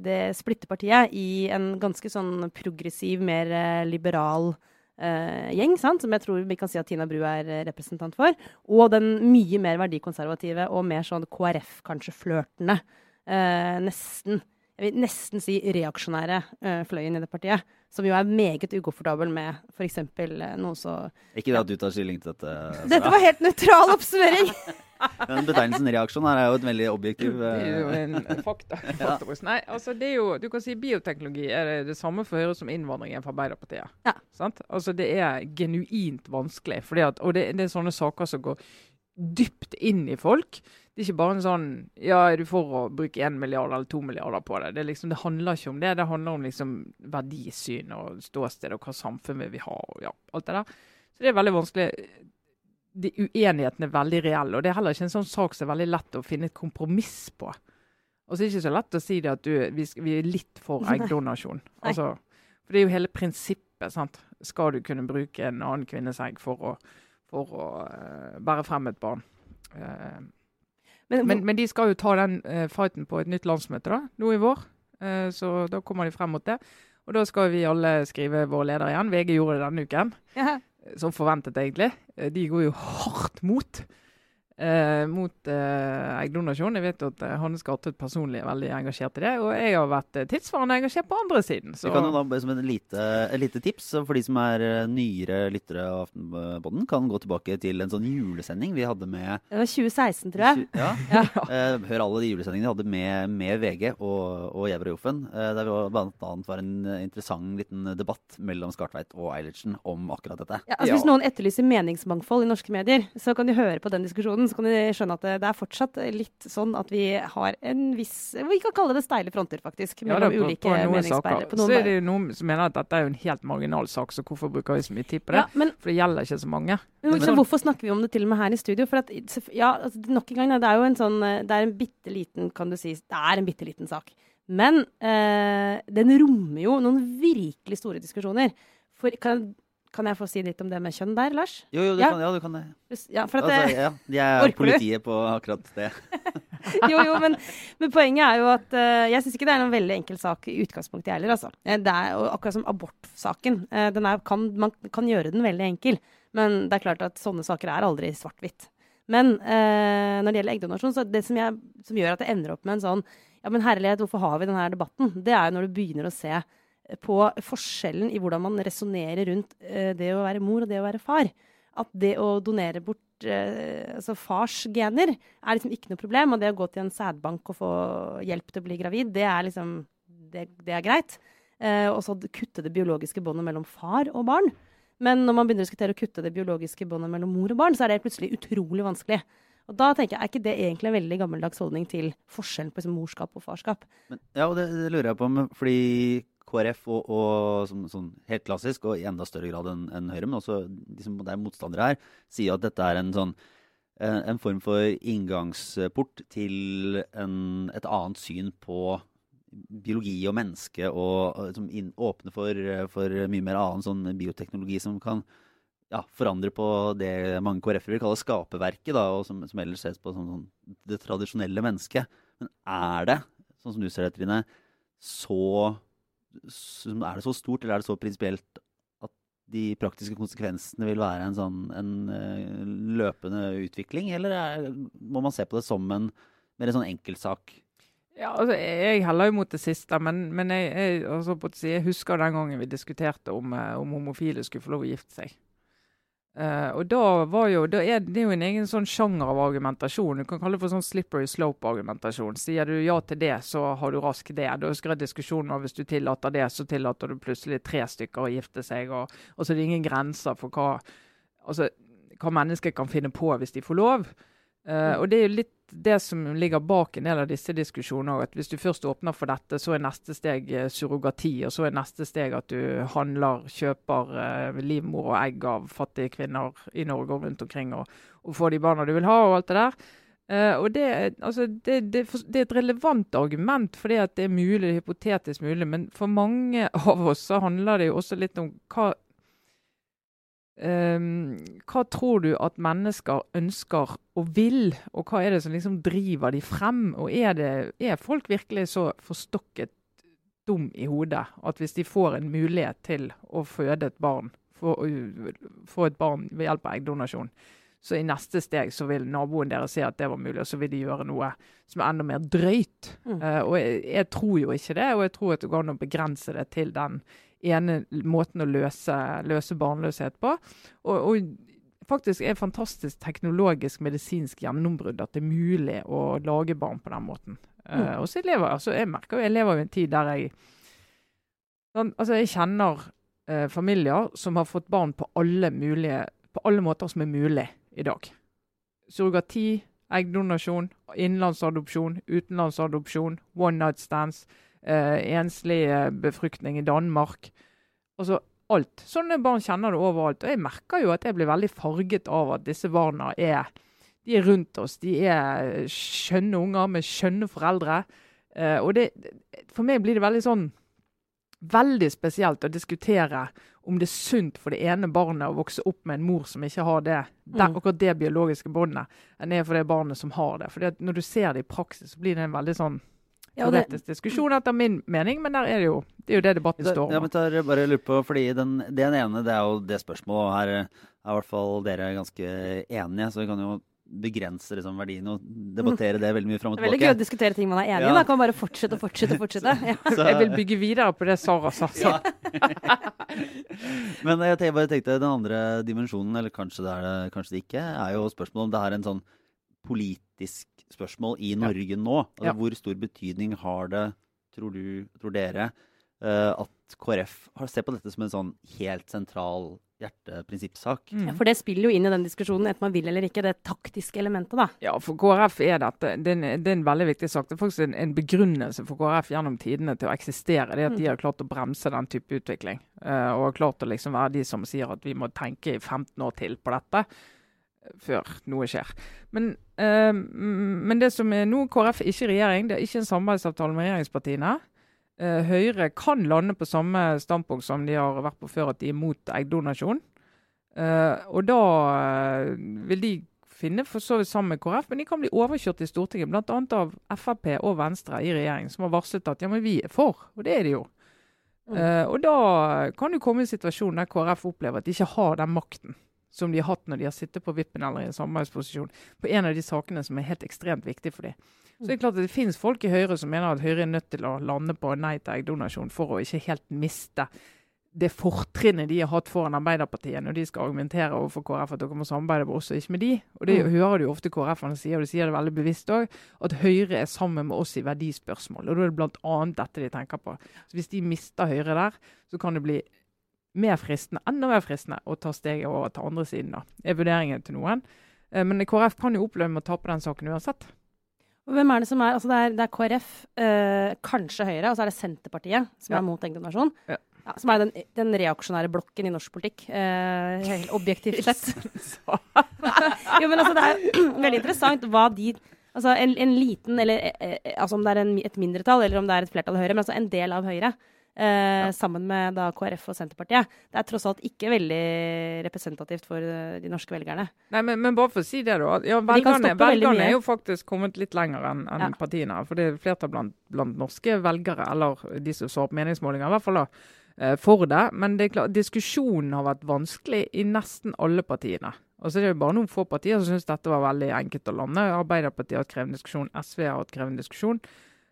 det splitter partiet i en ganske sånn progressiv, mer eh, liberal eh, gjeng, sant? som jeg tror vi kan si at Tina Bru er eh, representant for. Og den mye mer verdikonservative og mer sånn KrF, kanskje flørtende, eh, nesten jeg vil nesten si reaksjonære eh, fløyen i det partiet. Som jo er meget ukomfortabel med f.eks. Uh, noe så Ikke det at du tar stilling til dette. Dette var helt nøytral oppsummering! Men betegnelsen reaksjon her er jo et veldig objektiv Det er jo eh, en fakta. Ja. Nei, altså det er jo, du kan si Bioteknologi er det, det samme for Høyre som innvandringen fra Arbeiderpartiet. Ja. Sant? Altså Det er genuint vanskelig. Fordi at, og det, det er sånne saker som går dypt inn i folk. Det er ikke bare en sånn Ja, er du for å bruke 1 milliard eller to milliarder på det? Det, er liksom, det handler ikke om det. Det handler om liksom verdisyn og ståsted og hva samfunn vi vil ha. og ja, alt det der. Så det er veldig vanskelig. De uenighetene er veldig reelle. Og det er heller ikke en sånn sak som er veldig lett å finne et kompromiss på. Og så er det ikke så lett å si det at du, vi, vi er litt for eggdonasjon. Altså, for det er jo hele prinsippet. sant? Skal du kunne bruke en annen kvinnes egg for å, for å uh, bære frem et barn? Uh, Men, men, men de skal jo ta den uh, fighten på et nytt landsmøte da, nå i vår. Uh, så da kommer de frem mot det. Og da skal vi alle skrive vår leder igjen. VG gjorde det denne uken. ja. Som forventet, egentlig. Eh, De går jo hardt mot. Eh, mot eh, eggdonasjon. Jeg vet at eh, Hanne Skartvedt personlig er veldig engasjert i det. Og jeg har vært eh, tilsvarende engasjert på andre siden. Så Vi kan jo da som en lite, et lite tips for de som er eh, nyere lyttere av Aftenpodden, kan gå tilbake til en sånn julesending vi hadde med Det var 2016, tror jeg. Ja. Eh, hør alle de julesendingene vi hadde med, med VG og, og Gjever og Joffen. eh, der det var blant annet var en eh, interessant liten debatt mellom Skartveit og Eilertsen om akkurat dette. Ja, altså Ja. Hvis noen etterlyser meningsmangfold i norske medier, så kan de høre på den diskusjonen. Så kan du skjønne at det, det er fortsatt litt sånn at vi har en viss Vi kan kalle det steile fronter, faktisk. Ja, det Mellom på, ulike på meningsbærere. På noen så er det jo noen som mener at dette er jo en helt marginal sak, så hvorfor bruker vi så mye tid på det? ja, men, For det gjelder ikke så mange. men, Men- så hvorfor snakker vi om det til og med her i studio? For at, ja, altså, nok en gang, det er jo en sånn Det er en bitte liten, kan du si Det er en bitte liten sak. Men eh, den rommer jo noen virkelig store diskusjoner. For kan, kan jeg få si litt om det med kjønn der, Lars? Jo, jo, du Ja. kan, ja, du kan det. Ja, for at Altså, ja, jeg er du? politiet på akkurat det. jo, jo, men, men poenget er jo at uh, jeg syns ikke det er noen veldig enkel sak i utgangspunktet heller, altså. Eh, Det er akkurat som abortsaken. Uh, den er, kan, man kan gjøre den veldig enkel, men det er klart at sånne saker er aldri svart-hvitt. Men uh, når det gjelder eggdonasjon, så det som, jeg, som gjør at det ender opp med en sånn Ja, men herlighet, hvorfor har vi denne debatten? Det er jo når du begynner å se på forskjellen i hvordan man resonnerer rundt eh, det å være mor og det å være far. At det å donere bort eh, altså fars gener er liksom ikke noe problem. Og det å gå til en sædbank og få hjelp til å bli gravid, det er liksom Det, det er greit. Eh, og så kutte det biologiske båndet mellom far og barn. Men når man begynner å diskutere å kutte det biologiske båndet mellom mor og barn, så er det plutselig utrolig vanskelig. Og da tenker jeg, Er ikke det egentlig en veldig gammeldags holdning til forskjellen på liksom, morskap og farskap? Men, ja, og det, det lurer jeg på, fordi KrF og, og som, sånn helt klassisk, og i enda større grad enn en Høyre, men også de som er motstandere her, sier at dette er en sånn en, en form for inngangsport til en, et annet syn på biologi og menneske, og, som inn, åpne for, for mye mer annen sånn bioteknologi som kan ja, forandre på det mange KrF-ere vil kalle skaperverket, og som, som ellers ses på som sånn, det tradisjonelle mennesket. Men er det, sånn som du ser det, Trine, så Er det så stort, eller er det så prinsipielt at de praktiske konsekvensene vil være en sånn en, uh, løpende utvikling, eller er, må man se på det som en mer en sånn enkeltsak? Ja, altså, Jeg heller jo mot det siste, men, men jeg, jeg, altså, jeg, husker den gangen vi diskuterte om, eh, om homofile skulle få lov å gifte seg. Uh, og da var jo, da er Det jo en egen sånn sjanger av argumentasjon. Du kan kalle det for sånn slippery slope-argumentasjon. Sier du ja til det, så har du raskt det. Da husker jeg diskusjonen om hvis du tillater det, så tillater du plutselig tre stykker å gifte seg. Og, og så er det ingen grenser for hva, altså, hva mennesker kan finne på hvis de får lov. Uh, og det er jo litt det som ligger bak en del av disse diskusjonene. at Hvis du først åpner for dette, så er neste steg uh, surrogati. Og så er neste steg at du handler, kjøper uh, livmor og egg av fattige kvinner i Norge og rundt omkring, og, og får de barna du vil ha, og alt det der. og det, altså, det, det, det, er et relevant argument, fordi at det er mulig, hypotetisk mulig. Men for mange av oss så handler det jo også litt om hva hva tror du at mennesker ønsker og vil, og hva er det som liksom driver de frem? Og er, det, er folk virkelig så forstokket dum i hodet at hvis de får en mulighet til å føde et barn, få, få et barn ved hjelp av eggdonasjon, så i neste steg så vil naboen deres se at det var mulig, og så vil de gjøre noe som er enda mer drøyt. Mm. Uh, og jeg, jeg, tror jo ikke det, og jeg tror at det går an å begrense det til den ene måten å løse, løse barnløshet på. Og, og faktisk er fantastisk teknologisk medisinsk gjennombrudd at det er mulig å lage barn på den måten. Mm. Uh, og så lever, altså jeg merker jo jeg lever i en tid der jeg sånn, Altså jeg kjenner uh, familier som har fått barn på alle, mulige, på alle måter som er mulig i dag. Surrogati, eggdonasjon, innenlandsadopsjon, utenlandsadopsjon, one night stands eh, enslig eh, befruktning i Danmark. Altså alt. Sånne barn kjenner du overalt. Og jeg merker jo at jeg blir veldig farget av at disse barna er, de er rundt oss. De er skjønne unger med skjønne foreldre. Eh, og det, for meg blir det veldig sånn veldig spesielt å diskutere om det er sunt for det ene barnet å vokse opp med en mor som ikke har det, mm. akkurat det biologiske båndet, enn det er for det barnet som har det. For når du ser det i praksis, så blir det en veldig sånn ja, teoretisk diskusjon, etter min mening, men der er det jo det er jo det debatten står om. Ja, men tar bare lurer på, fordi den, Den ene det er jo det spørsmålet, her er i hvert fall dere ganske enige. Så vi kan jo begrense liksom, verdien og debattere det veldig mye fram og tilbake. Det er veldig gøy å diskutere ting man er enig i. Ja. Da kan man bare fortsette og fortsette. og fortsette. Ja. Så, jeg vil bygge videre på det Sara sa. Ja. Men jeg bare tenkte den andre dimensjonen, eller kanskje det, er det, kanskje det ikke, er jo spørsmålet om det er en sånn politisk spørsmål i Norge nå. Altså, ja. Hvor stor betydning har det, tror, du, tror dere, uh, at KrF har ser på dette som en sånn helt sentral hjerteprinsippsak? Mm. Ja, for det spiller jo inn i den diskusjonen, enten man vil eller ikke, det taktiske elementet, da. Ja, for KrF er dette det det er en veldig viktig sak. Det er faktisk en, en, begrunnelse for KrF gjennom tidene til å eksistere. Det er at de mm. har klart å bremse den type utvikling. Uh, og har klart å liksom være de som sier at vi må tenke i 15 år til på dette før noe skjer. Men, uh, men, det som er nå, KrF er ikke regjering, det er ikke en samarbeidsavtale med regjeringspartiene. Uh, Høyre kan lande på samme standpunkt som de har vært på før, at de er mot eggdonasjon. Uh, og da vil de finne for så vidt sammen med KrF, men de kan bli overkjørt i Stortinget, bl.a. av Frp og Venstre i regjering, som har varslet at ja, men vi er for, og det er de jo. Mm. og da kan du komme i en situasjon der KrF opplever at de ikke har den makten som de har hatt når de har sittet på vippen eller i en samarbeidsposisjon på en av de sakene som er helt ekstremt viktig for dem. Så Det er klart at det finnes folk i Høyre som mener at Høyre er nødt til å lande på nei til eggdonasjon for å ikke helt miste det fortrinnet de har hatt foran Arbeiderpartiet når de skal argumentere overfor KrF at dere må samarbeide med oss og ikke med de. Og Det mm. hører du ofte KrF-ene sier, og de sier det veldig bevisst òg, at Høyre er sammen med oss i verdispørsmål. Og Da er det bl.a. dette de tenker på. Så Hvis de mister Høyre der, så kan det bli mer fristende, enda mer fristende å ta steget over til andre siden. da, er vurderingen til noen. Eh, men KrF kan jo oppleve med å tape den saken uansett. Hvem er det som er Altså det er, det er KrF, eh, kanskje Høyre, og så er det Senterpartiet som Ja. er mot eggdonasjon. Ja. Ja, som er den, den reaksjonære blokken i norsk politikk, eh, helt objektivt sett. Jo, men altså, det er veldig interessant hva de Altså en, en liten, eller eh, eh, altså om det er en, et mindretall, eller om det er et flertall av Høyre, men altså en del av Høyre. Eh, Sammen med da KrF og Senterpartiet. Det er tross alt ikke veldig representativt for eh, de norske velgerne. Nei, men, men bare for å si det, da. Ja, velgerne, de velgerne er jo faktisk kommet litt lenger enn en Ja. partiene. For det er flertall blant, blant norske velgere, eller de som svarer på meningsmålinger, i hvert fall da, eh, for det. Men det er klart, diskusjonen har vært vanskelig i nesten alle partiene. Og så er det jo bare noen få partier som syns dette var veldig enkelt å lande. Arbeiderpartiet har hatt krevende diskusjon, SV har hatt krevende diskusjon.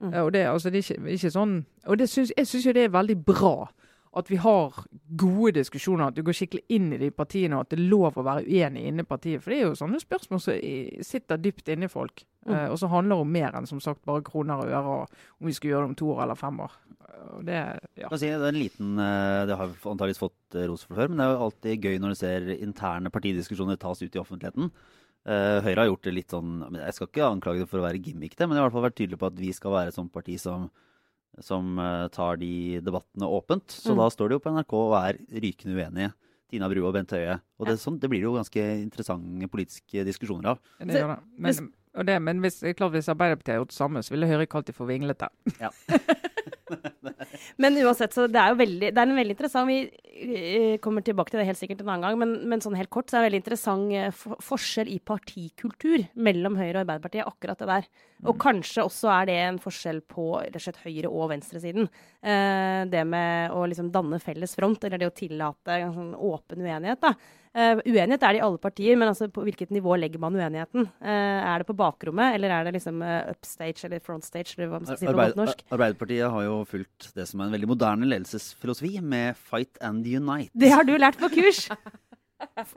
Mm. Eh, Og det, altså, det er ikke, ikke sånn Og det synes, jeg syns jo det er veldig bra at vi har gode diskusjoner, at du går skikkelig inn i de partiene, og at det er lov å være uenig inne i partiet. For det er jo sånne spørsmål som sitter dypt inni folk, Mm. eh, og som handler om mer enn som sagt bare kroner og øre, og om vi skal gjøre det om to år eller fem år. Og det, ja. Si, det er en liten, eh, det har antakeligvis fått eh, ros for før, men det er jo alltid gøy når du ser interne partidiskusjoner tas ut i offentligheten. Eh, Høyre har gjort det litt sånn Jeg skal ikke anklage det for å være gimmickete, men jeg har i hvert fall vært tydelig på at vi skal være et sånt parti som, som eh, tar de debattene åpent. Så Mm. da står det jo på NRK og er rykende uenige. Tina Bru og Bent Høie. Og det, er sånn, det blir jo ganske interessante politiske diskusjoner av. Det gjør det. Men, det, men hvis, klart, hvis Arbeiderpartiet har gjort det samme, så ville Høyre kalt de for vinglete. Men uansett, så det er jo veldig, det er en veldig interessant Vi eh, kommer tilbake til det helt sikkert en annen gang, men, men sånn helt kort så er det en veldig interessant eh, for forskjell i partikultur mellom Høyre og Arbeiderpartiet, akkurat det der. Og kanskje også er det en forskjell på rett og slett høyre- og venstresiden. Eh, det med å liksom danne felles front, eller det å tillate en sånn åpen uenighet. da. Eh, uenighet er det i alle partier, men altså på hvilket nivå legger man uenigheten? Eh, er det på bakrommet, eller er det liksom eh, upstage eller frontstage, eller hva man skal si på Arbeid, norsk? Arbeiderpartiet har jo fulgt det som er en veldig moderne ledelsesfilosofi, med 'fight and unite'. Det har du lært på kurs!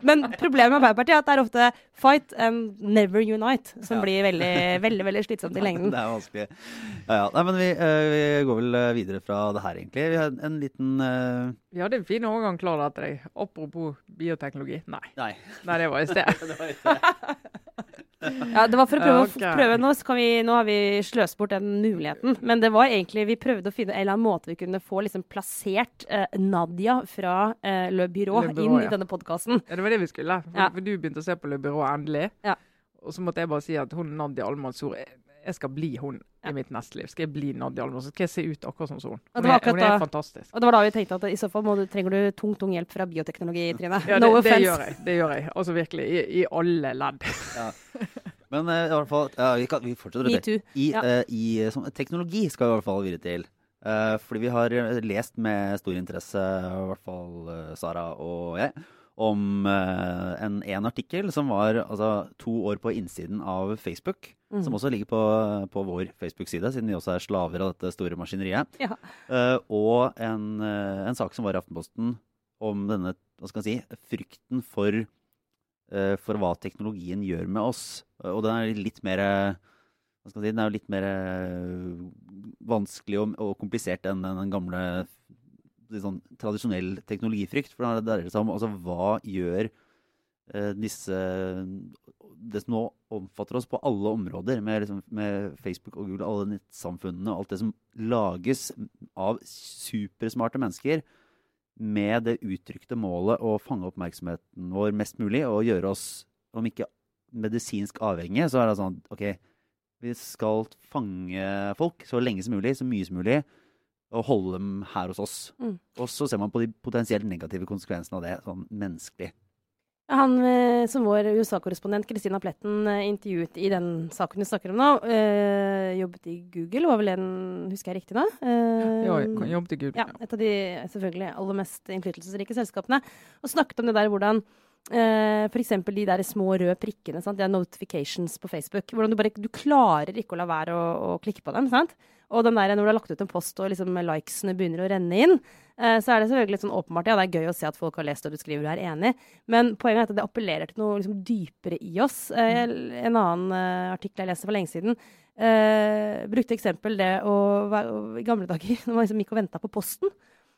Men problemet med Arbeiderpartiet er at det er ofte 'fight and never unite', som Ja. blir veldig veldig, veldig slitsomt i lengden. Det er vanskelig. Ja, ja. Nei, men vi, eh, vi går vel eh, videre fra det her, egentlig. Vi har en- en liten eh, Vi hadde en fin overgang klar der til deg. Apropos bioteknologi. Nei, Nei. Nei det var i sted. det var Ja, det var for å prøve, okay. å prøve nå, så kan vi, nå har vi sløst bort den muligheten. Men det var egentlig, vi prøvde å finne en eller annen måte vi kunne få liksom plassert eh, Nadia fra eh, Le Byrå Le Bureau, inn ja. i denne podkasten. Ja, det var det vi skulle. For, Ja. for du begynte å se på Le Byrå endelig. Ja. Og så måtte jeg bare si at hun Nadia Almansor jeg, skal bli hun Ja. i mitt neste liv. Skal jeg bli Nadia Almås? Skal jeg se ut akkurat som hun? Hun er, hun er fantastisk. Og det var da vi tenkte at i så fall må du, trenger du tung, tung hjelp fra bioteknologi, Trine. Ja, no det, det offense. gjør jeg. Det gjør jeg. Altså virkelig. I, i alle ledd. Men uh, i hvert fall ja, vi, kan, vi fortsetter. å. Metoo. I, Ja. eh, i eh, sånn, teknologi skal vi i hvert fall videre til. Eh, fordi vi har lest med stor interesse, i hvert fall Sara og jeg, om uh, en, en artikkel som var altså, to år på innsiden av Facebook. Mm. Som også ligger på, på vår Facebook-side, siden vi også er slaver av dette store maskineriet. Ja. Uh, og en, uh, en sak som var i Aftenposten om denne hva skal jeg si, frykten for, for hva teknologien gjør med oss. Og den er litt mer hva skal jeg si, Den er jo litt mer vanskelig og, og komplisert enn den, den gamle litt sånn, tradisjonell teknologifrykt. For det dreier seg om altså, hva gjør eh, disse Det som nå omfatter oss på alle områder, med, liksom, med Facebook og Google, alle nettsamfunnene og alt det som lages av supersmarte mennesker med det uttrykte målet å fange oppmerksomheten vår mest mulig og gjøre oss, om ikke medisinsk avhengige, så er det sånn OK, vi skal fange folk så lenge som mulig, så mye som mulig, og holde dem her hos oss. Mm. Og så ser man på de potensielt negative konsekvensene av det, sånn menneskelig. Han eh, som vår USA-korrespondent, Kristina Pletten, eh, intervjuet i den saken du snakker om nå, øh, jobbet i Google, var vel en Husker jeg riktig nå? Uh, Ja, jobbet i Google. ja, et av de selvfølgelig aller mest innflytelsesrike selskapene. Og snakket om det der hvordan øh, f.eks. de der små røde prikkene, sant? de er notifications på Facebook. Hvordan du bare du klarer ikke å la være å, å klikke på dem. sant? Og den der, når du har lagt ut en post og liksom likesene begynner å renne inn, eh, så er det selvfølgelig litt sånn åpenbart ja, det er gøy å se at folk har lest det du skriver og er enig, men poenget er at det appellerer til noe liksom dypere i oss. Eh, en annen eh, artikkel jeg leste for lenge siden, brukte eksempel det å, være- i gamle dager, når man liksom gikk og venta på posten.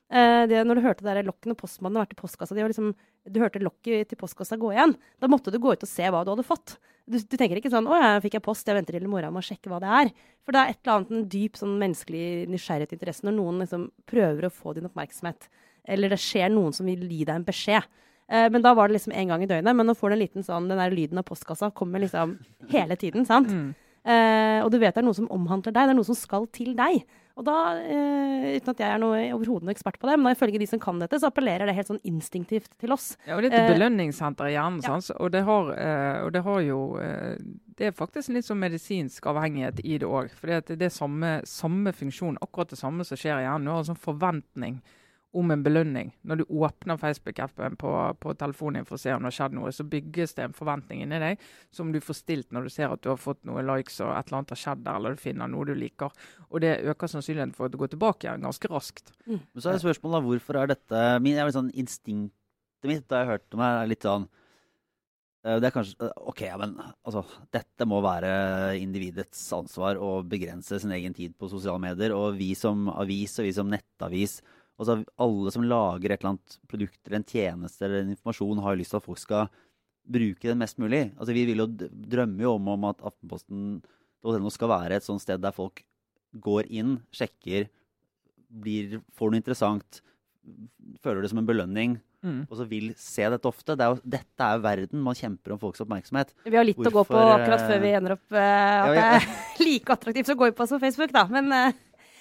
Det, når du hørte der lokket når postmannen vært i postkassa di, og liksom, du hørte lokket til postkassa gå igjen, da måtte du gå ut og se hva du hadde fått. Du, du tenker ikke sånn 'Å ja, fikk jeg post, jeg venter til i morgen med å sjekke hva det er'. For det er et eller annet en dyp sånn menneskelig nysgjerrighet og interesse når noen liksom prøver å få din oppmerksomhet. Eller det skjer noen som vil gi deg en beskjed. Eh, men da var det liksom en gang i døgnet. Men nå får du en liten sånn Den der lyden av postkassa kommer liksom hele tiden, sant? Mm. Eh, og du vet det er noe som omhandler deg. Det er noe som skal til deg. Og da, eh, uten at jeg er noe, overhodet noe ekspert på det, men da ifølge de som kan dette, så appellerer det helt sånn instinktivt til oss. Ja, og det er et Eh, belønningssenter i hjernen. ja. Og, det har, eh, og det har jo eh, Det er faktisk litt sånn medisinsk avhengighet i det òg. For det er samme, samme funksjon, akkurat det samme som skjer i hjernen. Du har en sånn forventning om en belønning. Når du åpner Facebook-appen på, på telefonen din for å se om det har skjedd noe, så bygges det en forventning inni deg som du får stilt når du ser at du har fått noen likes og et eller annet har skjedd der, eller du finner noe du liker. Og det øker sannsynligheten for at du går tilbake igjen ganske raskt. Men så er spørsmålet da, hvorfor er dette min, er sånn Instinktet mitt da jeg hørte om det, er litt sånn eh, det er kanskje, eh, ok, ja, men altså, Dette må være individets ansvar å begrense sin egen tid på sosiale medier. Og vi som avis og vi som nettavis altså Alle som lager et eller annet produkt eller en tjeneste eller en informasjon, har jo lyst til at folk skal bruke det mest mulig. Altså Vi vil jo drømme drømmer jo om, om at Aftenposten.no skal være et sånt sted der folk går inn, sjekker, blir, får noe interessant, føler det som en belønning, Mm. og så vil se dette ofte. Det er jo, dette er jo verden. Man kjemper om folks oppmerksomhet. Vi har litt å gå på akkurat før vi ender opp uh, at ja, det er like attraktivt å gå på som Facebook, da. Men, eh,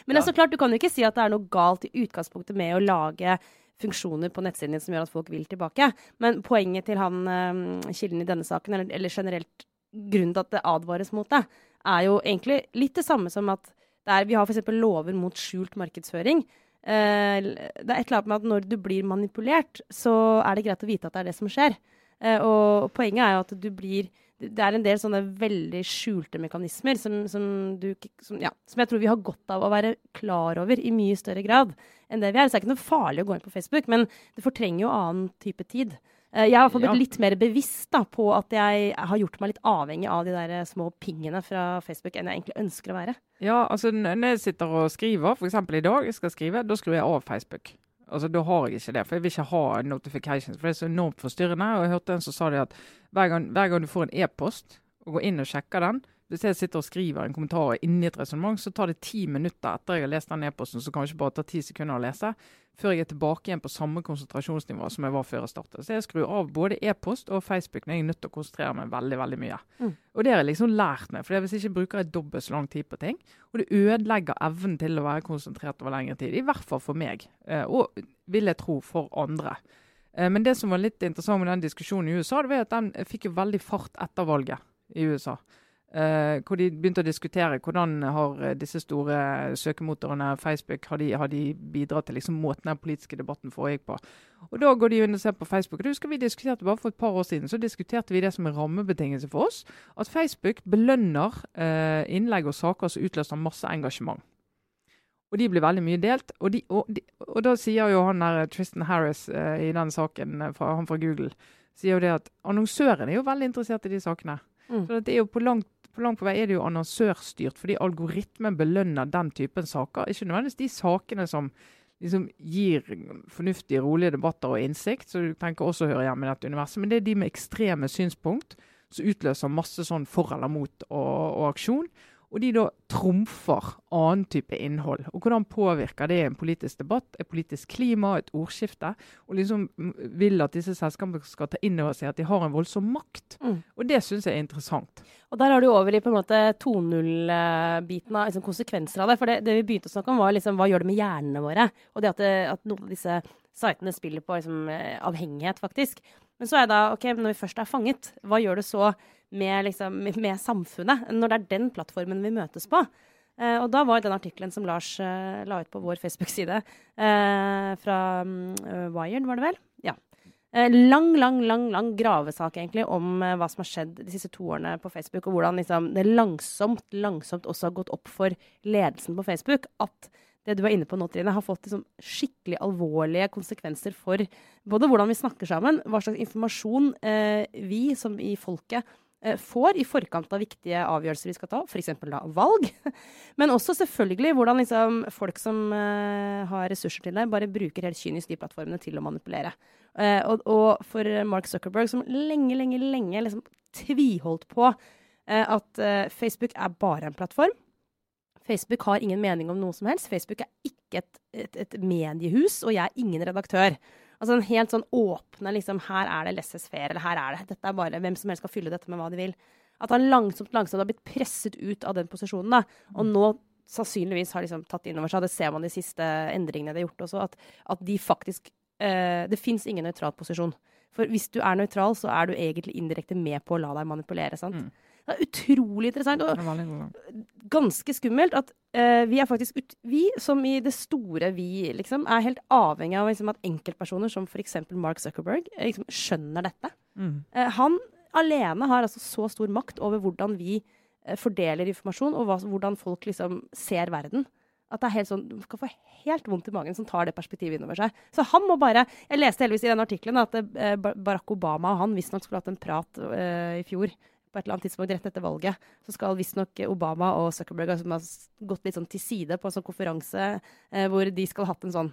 men Ja. så klart, du kan jo ikke si at det er noe galt i utgangspunktet med å lage funksjoner på nettsiden din som gjør at folk vil tilbake. Men poenget til han eh, kilden i denne saken, eller, eller generelt grunnen til at det advares mot det, er jo egentlig litt det samme som at det er, vi har f.eks. lover mot skjult markedsføring. Eh, det er et eller annet med at når du blir manipulert, så er det greit å vite at det er det som skjer. Eh, og poenget er jo at du blir Det er en del sånne veldig skjulte mekanismer som, som, du, som, ja, som jeg tror vi har godt av å være klar over i mye større grad enn det vi er. Så det er ikke noe farlig å gå inn på Facebook, men det fortrenger jo annen type tid. Eh, jeg har blitt Ja. litt mer bevisst da, på at jeg har gjort meg litt avhengig av de der eh, små pingene fra Facebook enn jeg egentlig ønsker å være. Ja, altså når jeg sitter og skriver, f.eks. i dag, jeg skal skrive, da skrur jeg av Facebook. Altså, Da har jeg ikke det, for jeg vil ikke ha notifications. For det er så enormt forstyrrende. Og jeg hørte en som sa det at hver gang, hver gang du får en e-post, og går inn og sjekker den Hvis jeg sitter og skriver en kommentar inni et resonnement, så tar det ti minutter etter jeg har lest den e-posten, som kanskje bare tar ti sekunder å lese, før jeg er tilbake igjen på samme konsentrasjonsnivå som jeg var før jeg startet. Så jeg skrur av både e-post og Facebook når jeg er nødt til å konsentrere meg veldig veldig mye. Mm. Og det har jeg liksom lært meg. for Hvis jeg ikke bruker jeg dobbelt så lang tid på ting, og det ødelegger evnen til å være konsentrert over lengre tid. I hvert fall for meg, eh, og vil jeg tro for andre. Eh, Men det som var litt interessant med den diskusjonen i USA, det var at den fikk jo veldig fart etter valget i USA. Eh, hvor de begynte å diskutere hvordan har eh, disse store søkemotorene, Facebook, har de, har de bidratt til liksom måten den politiske debatten foregikk på. Og Da går de inn og ser på Facebook. og det husker vi diskuterte bare For et par år siden så diskuterte vi det som en rammebetingelse for oss. At Facebook belønner uh, innlegg og saker som utløser masse engasjement. Og de blir veldig mye delt. Og, de, og, de, og da sier jo han der Tristan Harris uh, i den saken, fra, han fra Google, sier jo det at annonsørene er jo veldig interessert i de sakene. Mm. Så det er jo på langt, på langt på vei er det jo annonsørstyrt, fordi algoritmen belønner den typen saker. Ikke nødvendigvis de sakene som liksom gir fornuftige, rolige debatter og innsikt, så du tenker også hører hjemme i dette universet, men det er de med ekstreme synspunkt som utløser masse sånn for eller mot og, og aksjon. Og de da trumfer annen type innhold. Og hvordan påvirker det en politisk debatt, et politisk klima, et ordskifte? Og liksom vil at disse selskapene skal ta inn over seg at de har en voldsom makt. Mm. Og det syns jeg er interessant. Og der har du over i på en måte 2.0-biten av liksom, konsekvenser av det. For det, det vi begynte å snakke om, var liksom, hva gjør det med hjernene våre? Og det at, det, at noen av disse sitene spiller på liksom, eh, avhengighet, faktisk. Men så er det da, ok, når vi først er fanget, hva gjør det så med, liksom, med samfunnet? Når det er den plattformen vi møtes på? Eh, og da var den artikkelen som Lars eh, la ut på vår Facebook-side, eh, fra mm, Wired, var det vel? Ja. Eh, lang, lang, lang lang gravesak egentlig om eh, hva som har skjedd de siste to årene på Facebook, og hvordan liksom, det langsomt, langsomt også har gått opp for ledelsen på Facebook at det du er inne på nå, Trine, har fått liksom, skikkelig alvorlige konsekvenser for både hvordan vi snakker sammen, hva slags informasjon eh, vi som i folket får i forkant av viktige avgjørelser vi skal ta, f.eks. da valg. Men også selvfølgelig hvordan liksom, folk som uh, har ressurser til det, bare bruker helt kynisk de plattformene til å manipulere. Uh, og, og for Mark Zuckerberg, som lenge, lenge, lenge liksom tviholdt på uh, at eh, Facebook er bare en plattform. Facebook har ingen mening om noe som helst. Facebook er ikke et, et, et mediehus, og jeg er ingen redaktør. Altså en helt sånn åpne liksom, Her er det laissez-faire, eller her er det Dette er bare Hvem som helst skal fylle dette med hva de vil. At han langsomt langsomt har blitt presset ut av den posisjonen. da, Og nå sannsynligvis har liksom tatt inn over seg, det ser man de siste endringene de har gjort også, at, at de faktisk eh, Det fins ingen nøytral posisjon. For hvis du er nøytral, så er du egentlig indirekte med på å la deg manipulere. sant? Mm. Det er utrolig interessant. og ganske skummelt at eh, vi er faktisk ut, Vi som i det store vi, liksom, er helt avhengig av liksom, at enkeltpersoner som f.eks. Mark Zuckerberg eh, liksom, skjønner dette. Mm. Uh, han alene har altså så stor makt over hvordan vi uh, fordeler informasjon, og hva, hvordan folk liksom ser verden. At det er helt sånn, Du skal få helt vondt i magen som tar det perspektivet innover seg. Så han må bare Jeg leste heldigvis i den artikkelen at Barack Obama og han visstnok skulle hatt en prat i fjor. På et eller annet tidspunkt rett etter valget. Så skal visstnok Obama og Zuckerberg altså, ha gått litt sånn til side på en sånn konferanse eh, hvor de skal ha hatt en sånn,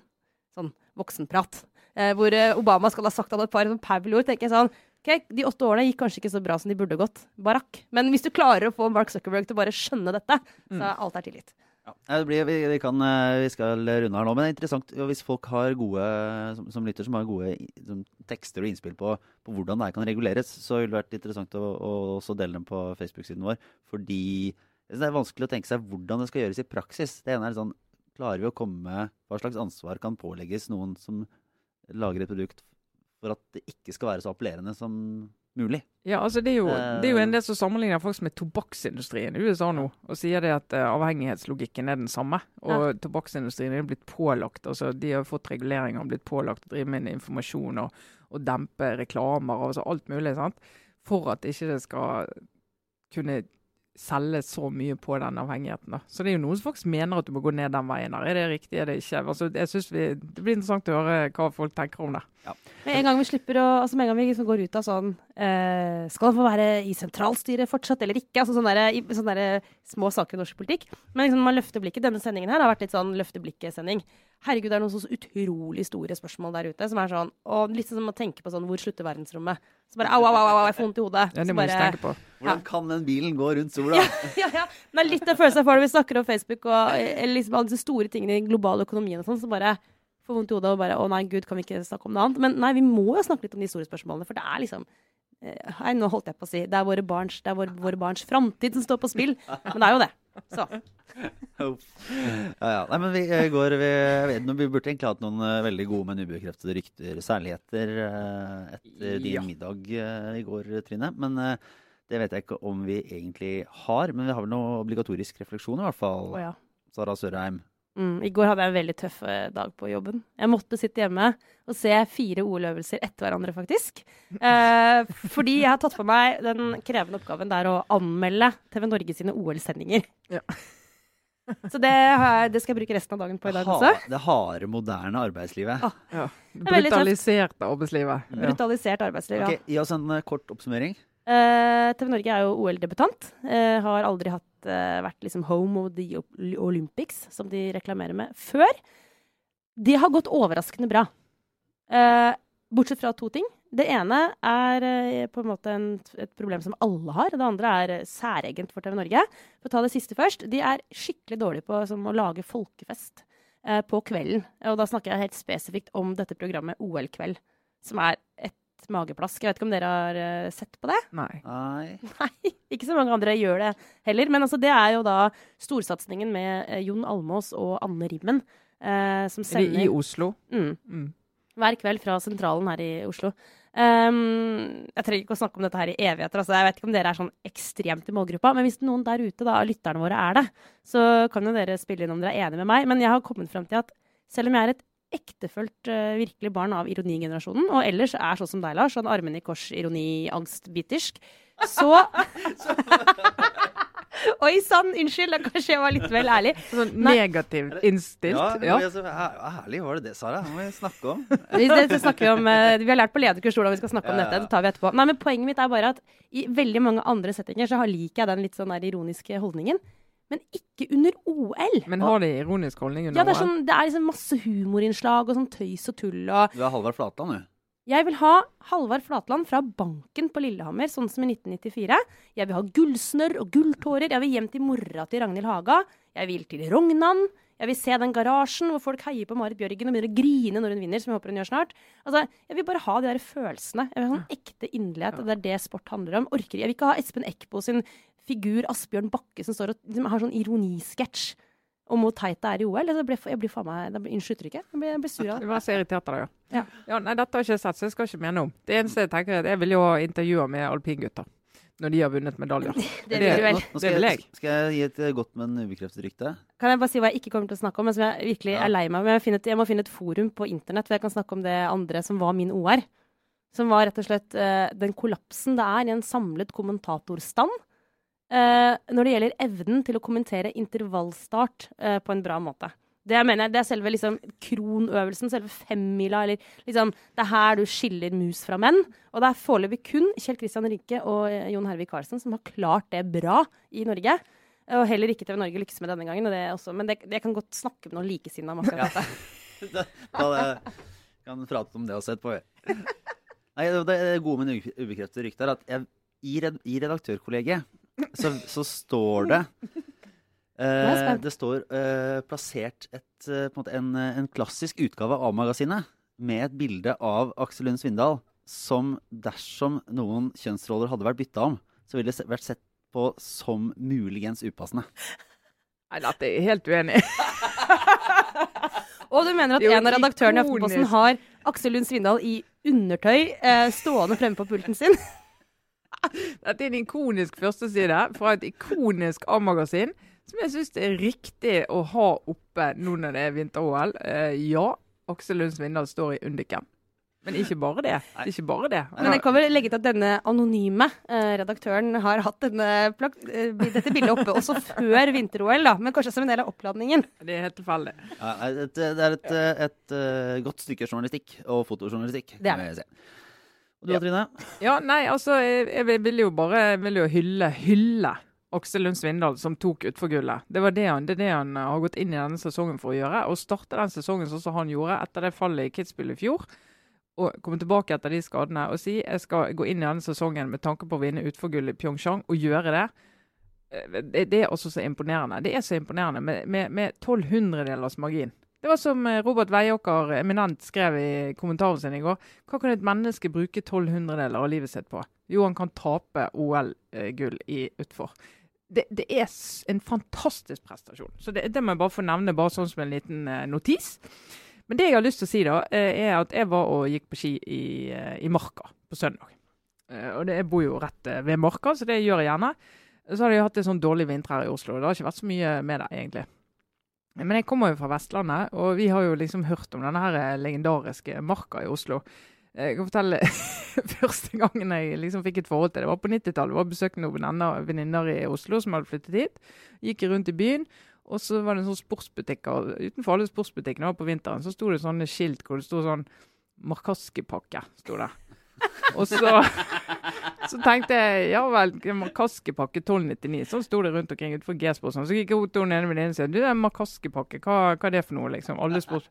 sånn voksenprat. Eh, hvor eh, Obama skal ha sagt han et par sånn Pablo-ord. tenker jeg sånn Ok, De åtte årene gikk kanskje ikke så bra som de burde gått. Barack. Men hvis du klarer å få Mark Zuckerberg til å bare skjønne dette, så er alt er tilgitt. Ja, blir, vi, vi, kan, eh, vi skal runde her nå, men det er interessant hvis folk har gode, som, som lytter som har gode som tekster og innspill på, på hvordan det her kan reguleres, så ville det vært interessant å, å også dele dem på Facebook-siden vår. Fordi det er vanskelig å tenke seg hvordan det skal gjøres i praksis. Det ene er sånn, Klarer vi å komme med Hva slags ansvar kan pålegges noen som lager et produkt for at det ikke skal være så appellerende som mulig? Ja, altså det er, jo, det er jo Eh. en del som sammenligner faktisk med tobakksindustrien i USA nå, og sier det at eh, avhengighetslogikken er den samme. Og tobakksindustrien er blitt pålagt, altså de har fått reguleringer og blitt pålagt å drive med informasjon og, og dempe reklamer og altså alt mulig, sant? for at ikke det skal kunne selge så mye på den avhengigheten. da. Så det er jo noen som faktisk mener at du må gå ned den veien. der. Er det riktig, er det ikke? Altså, jeg synes vi, Det blir interessant å høre hva folk tenker om det. Med en gang vi slipper å, altså med en gang vi liksom går ut av sånn eh, Skal han få være i sentralstyret fortsatt eller ikke? Altså sånne, der, sånne der små saker i norsk politikk. Men liksom man løfter blikket. Denne sendingen her har vært litt sånn løfte blikket-sending. Herregud, det er noen så utrolig store spørsmål der ute som er sånn Og litt sånn som å tenke på sånn Hvor slutter verdensrommet? Så bare au, au, au, au jeg får vondt i hodet. Ja, Det må bare- tenke på. Hvordan kan den bilen gå rundt sola? ja, ja. Det er litt den følelsen jeg får når vi snakker om Facebook og eller liksom alle disse store tingene i den globale økonomien og sånn, så bare får vondt i hodet og bare Å nei, gud, kan vi ikke snakke om noe annet? Men nei, vi må jo snakke litt om de store spørsmålene, for det er liksom eh, Nei, nå holdt jeg på å si Det er våre barns, det er våre, våre barns framtid som står på spill. Men det er jo det. Så. Ja, ja. Nei, men vi eh, går vi, vet, vi burde egentlig hatt noen eh, veldig gode, men ubekreftede rykter, særligheter, eh, etter din Ja. middag i går, Trine. Men det vet jeg ikke om vi egentlig har. Men vi har vel noe obligatorisk refleksjon, i hvert fall. Oh, ja. Sara Sørheim. Mm, I går hadde jeg en veldig tøff eh, dag på jobben. Jeg måtte sitte hjemme og se fire OL-øvelser etter hverandre, faktisk. Eh, fordi jeg har tatt på meg den krevende oppgaven der å anmelde TV Norge sine OL-sendinger. Ja. Så det, har jeg, det skal jeg bruke resten av dagen på i dag også. Ha, det harde, moderne arbeidslivet. Ah. Ja. er. Brutaliserte arbeidslivet. Ja. Brutalisert arbeidsliv, ja. Ok, Gi oss en eh, kort oppsummering. Eh, TV Norge er jo OL-debutant. Eh, har aldri hatt, eh, vært liksom home of the Olympics, som de reklamerer med, før. De har gått overraskende bra. Eh, bortsett fra to ting. Det ene er eh, på en måte en, et problem som alle har. Det andre er eh, særegent for TV Norge. For å ta det siste først. De er skikkelig dårlige på som, å lage folkefest eh, på kvelden. Og da snakker jeg helt spesifikt om dette programmet OL-kveld, som er et mageplask. Jeg vet ikke om dere har eh, sett på det? Nei. Nei. Nei, ikke så mange andre gjør det heller. Men altså, det er jo da storsatsingen med eh, Jon Almås og Anne Rimmen. Eh, som Er sender i Oslo? mm, Mm. hver kveld fra sentralen her i Oslo. Um, jeg trenger ikke å snakke om dette her i evigheter. Altså. Jeg vet ikke om dere er sånn ekstremt i målgruppa, men hvis noen der ute da, av lytterne våre er det, så kan jo dere spille inn om dere er enige med meg. Men jeg har kommet frem til at selv om jeg er et ektefølt uh, virkelig barn av ironigenerasjonen, og ellers er sånn som deg, Lars, sånn armene i kors, ironi, angst, bitersk, så Oi sann, unnskyld, kanskje jeg var litt vel ærlig. Sånn negativt innstilt? Ja, Ja. Ærlig herlig var det det, Sara. Det må vi snakke om. Vi, det, det snakker vi, om, uh, vi har lært på lederkurs hvordan vi skal snakke om Ja, ja, dette. Det tar vi etterpå. Nei, men Poenget mitt er bare at i veldig mange andre settinger så liker jeg den litt sånn der ironiske holdningen. Men ikke under OL. Men har de ironisk holdning under ja, det er, OL? sånn, det er liksom masse humorinnslag og sånn tøys og tull og Du er Halvard Flatland, du. Jeg vil ha Halvard Flatland fra banken på Lillehammer, sånn som i 1994. Jeg vil ha gullsnørr og gulltårer. Jeg vil hjem til mora til Ragnhild Haga. Jeg vil til Rognan. Jeg vil se den garasjen hvor folk heier på Marit Bjørgen og begynner å grine når hun vinner, som jeg håper hun gjør snart. Altså, Jeg vil bare ha de der følelsene. Jeg vil ha sånn ekte inderlighet. og Det er det sport handler om. Orker Jeg vil ikke ha Espen Eckbo sin figur Asbjørn Bakke som står og liksom, har sånn ironisketsj om hvor teit det er i OL. Jeg blir, jeg blir faen meg Unnskyld uttrykket. Jeg blir, jeg blir sur av det. Du var så irritert av det, Ja. ja. ja. Nei, dette har jeg ikke sett, så jeg skal ikke mene om. Det eneste jeg tenker er at jeg vil jo ha intervjuer med alpingutter når de har vunnet medaljer. Det vil du vel. Nå, nå Det skal, vil jeg, skal jeg gi et godt, men ubekreftet rykte. Kan jeg bare si hva jeg ikke kommer til å snakke om, men som jeg virkelig Ja. er lei meg for? Jeg, jeg må finne et forum på internett hvor jeg kan snakke om det andre som var min OR. Som var rett og slett uh, den kollapsen det er i en samlet kommentatorstand. Eh, når det gjelder evnen til å kommentere intervallstart eh, på en bra måte. Det jeg mener, det er selve liksom, kronøvelsen, selve femmila, eller liksom Det er her du skiller mus fra menn. Og det er foreløpig kun Kjell Kristian Rinke og eh, Jon Hervik Karlsen som har klart det bra i Norge. Og heller ikke TV Norge lykkes med denne gangen. Det også, men det, det jeg kan godt snakke med noen likesinnede om akkurat dette. Da, da det, kan prate om det også etterpå. Nei, det, det gode med en ubekreftet rykte er at jeg, i, red, i redaktørkollegiet så, så står det eh. Det står eh, plassert et, eh, på en, måte en, eh, en klassisk utgave av A-magasinet med et bilde av Aksel Lund Svindal som dersom noen kjønnsroller hadde vært bytta om, så ville det vært sett på som muligens upassende. Nei, jeg er jeg helt uenig. Og du mener at en av redaktørene i. Aftenposten har Aksel Lund Svindal i undertøy eh, stående fremme på pulten sin? Dette er en ikonisk førsteside fra et ikonisk A-magasin som jeg syns det er riktig å ha oppe nå når det er vinter-OL. Eh, ja, Aksel Lund Svindal står i Undiken. Men ikke bare det. det ikke bare det. Men jeg kan vel legge til at denne anonyme eh, redaktøren har hatt denne plak eh, dette bildet oppe også før vinter-OL, da. Men kanskje som en del av oppladningen. Det er helt tilfeldig. Ja, det er et, et, et, eh, godt stykke journalistikk og fotojournalistikk. Det er si. Og du da, Trine? Ja, nei, altså, jeg, jeg vil jo bare jeg vil jo hylle, hylle Aksel Lund Svindal som tok utforgullet. Det var det han, det er det han eh, har gått inn i denne sesongen for å gjøre. Å starte den sesongen sånn som han gjorde etter det fallet i Kitzbühel i fjor. Og komme tilbake etter de skadene og si jeg skal gå inn i denne sesongen med tanke på å vinne utforgull i Pyeongchang, og gjøre det. Eh, Det, det er også så imponerende. Det er så imponerende med, med, med 1200-delers margin. Det var som eh, Robert Veiåker eminent skrev i kommentaren sin i går. Hva kan et menneske bruke 1200-deler av livet sitt på? Jo, han kan tape OL-gull i utfor. Det, det er en fantastisk prestasjon. Så det, det må jeg bare få nevne bare sånn som en liten eh, notis. Men det jeg har lyst til å si, da, eh, er at jeg var og gikk på ski i, eh, i Marka på søndag. Eh, Og det, jeg bor jo rett eh, ved Marka, så det gjør jeg gjerne. Så har jeg hatt en sånn dårlig vinter her i Oslo. Det har ikke vært så mye med det, egentlig. Men jeg kommer jo fra Vestlandet, og vi har jo liksom hørt om denne her eh, legendariske Marka i Oslo. Eh, Jeg kan fortelle første gangen jeg liksom fikk et forhold til det. Var på 90-tallet. Jeg besøkte noen venninner i Oslo som hadde flyttet hit. Gikk rundt i byen. Og så var det en sånn sportsbutikk, utenfor alle sportsbutikkene på vinteren, så sto det sånne skilt hvor det sto sånn Markaski-pakke. sto det. Og så, så tenkte jeg ja vel, Markaski-pakke 1299. Sånn sto det rundt omkring utenfor G-sport. Sånn. Så gikk opp til hun ene venninnen og sa du, det er makaskepakke, hva, hva er det for noe? liksom? Alle sports...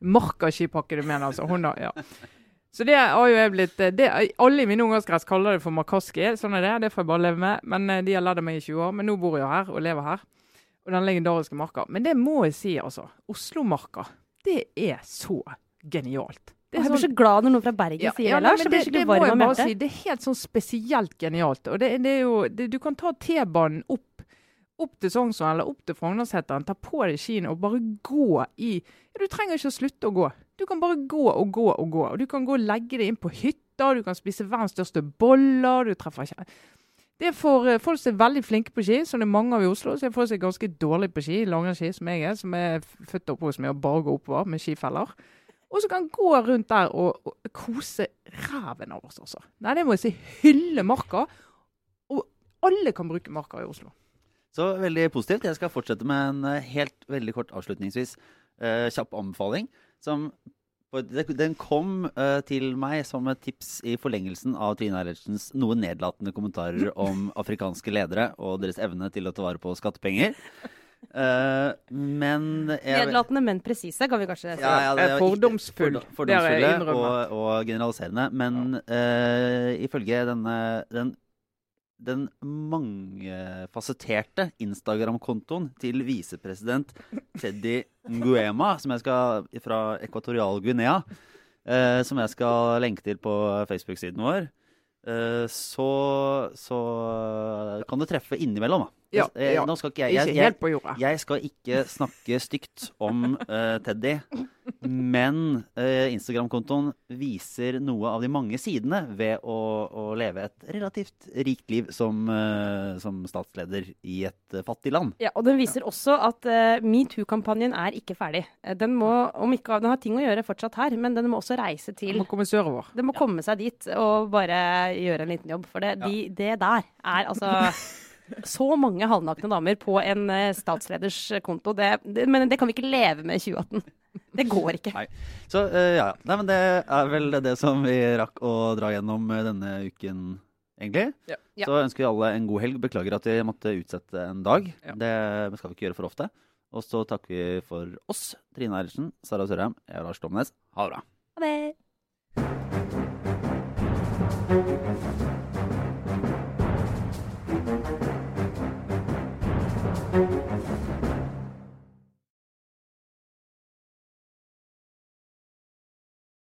Markaskipakke du mener, altså. Hun da, ja. Så det har jo jeg blitt det, Alle i min omgangskrets kaller det for makaski. Sånn er det. Det får jeg bare leve med. Men eh, De har ledd av meg i 20 år. Men nå bor jeg jo her og lever her. Og den legendariske marka. Men det må jeg si, altså. Oslomarka. Det er så genialt. Det Jeg blir sånn- så glad når noen fra Bergen ja, sier ja, det, nei, Lars. men Jeg det, det må jeg bare si. Det er helt sånn spesielt genialt. Og det, det er jo, det, du kan ta T-banen opp, opp til Sognsvann eller opp til Frognerseteren, ta på deg skiene og bare gå i ja, Du trenger ikke å slutte å gå. Du kan bare gå og gå og gå. Og Du kan gå og legge deg inn på hytta, du kan spise verdens største boller. du treffer ikke... Det er for eh, folk som er veldig flinke på ski, som det er mange av i Oslo. Så er folk som er ganske dårlige på ski, langrennsski, som jeg er, som er født og oppvokst med å bare gå oppover med skifeller. Og så kan gå rundt der og, og kose ræven av oss, altså. Nei, det må jeg si. Hylle marka. Og alle kan bruke marka i Oslo. Så veldig positivt. Jeg skal fortsette med en eh, helt veldig kort avslutningsvis eh, kjapp anbefaling. Som den kom eh, til meg som et tips i forlengelsen av Trine Eilertsens noe nedlatende kommentarer om afrikanske ledere og deres evne til å ta vare på skattepenger. Eh, men Nedlatende, men presise, kan vi kanskje si. Ja, ja, det er fordomsfull. Fordomsfulle Det og, og generaliserende. Men eh, ifølge denne den, den mangefasetterte Instagram-kontoen til visepresident Teddy Nguema, som jeg skal, fra Ekvatorial Guinea, uh, som jeg skal lenke til på Facebook-siden vår, eh, så, så kan du treffe innimellom, da. Ja, Eh, ja. Nå skal ikke jeg, jeg, jeg helt på jorda. jeg skal ikke snakke stygt om uh, Teddy, men uh, Instagram-kontoen viser noe av de mange sidene ved å, å leve et relativt rikt liv som, uh, som statsleder i et fattig land. Ja, og Den viser også at uh, metoo-kampanjen er ikke ferdig. Den må, om ikke, den har ting å gjøre fortsatt her, men den må også reise til Må komme sørover. Den må komme seg dit og bare gjøre en liten jobb. For det, de, det der er altså så mange halvnakne damer på en eh, statsleders konto. Det, det, men det kan vi ikke leve med i 2018. Det går ikke. Nei. Så uh, ja, Nei, men det er vel det som vi rakk å dra gjennom eh, denne uken, egentlig. Ja. Ja. Så ønsker vi alle en god helg. Beklager at vi måtte utsette en dag. Ja. Det skal vi ikke gjøre for ofte. Og så takker vi for oss. Trine Eilertsen, Sara Sørheim, jeg er Lars Domnes. Ha det bra. Ha det.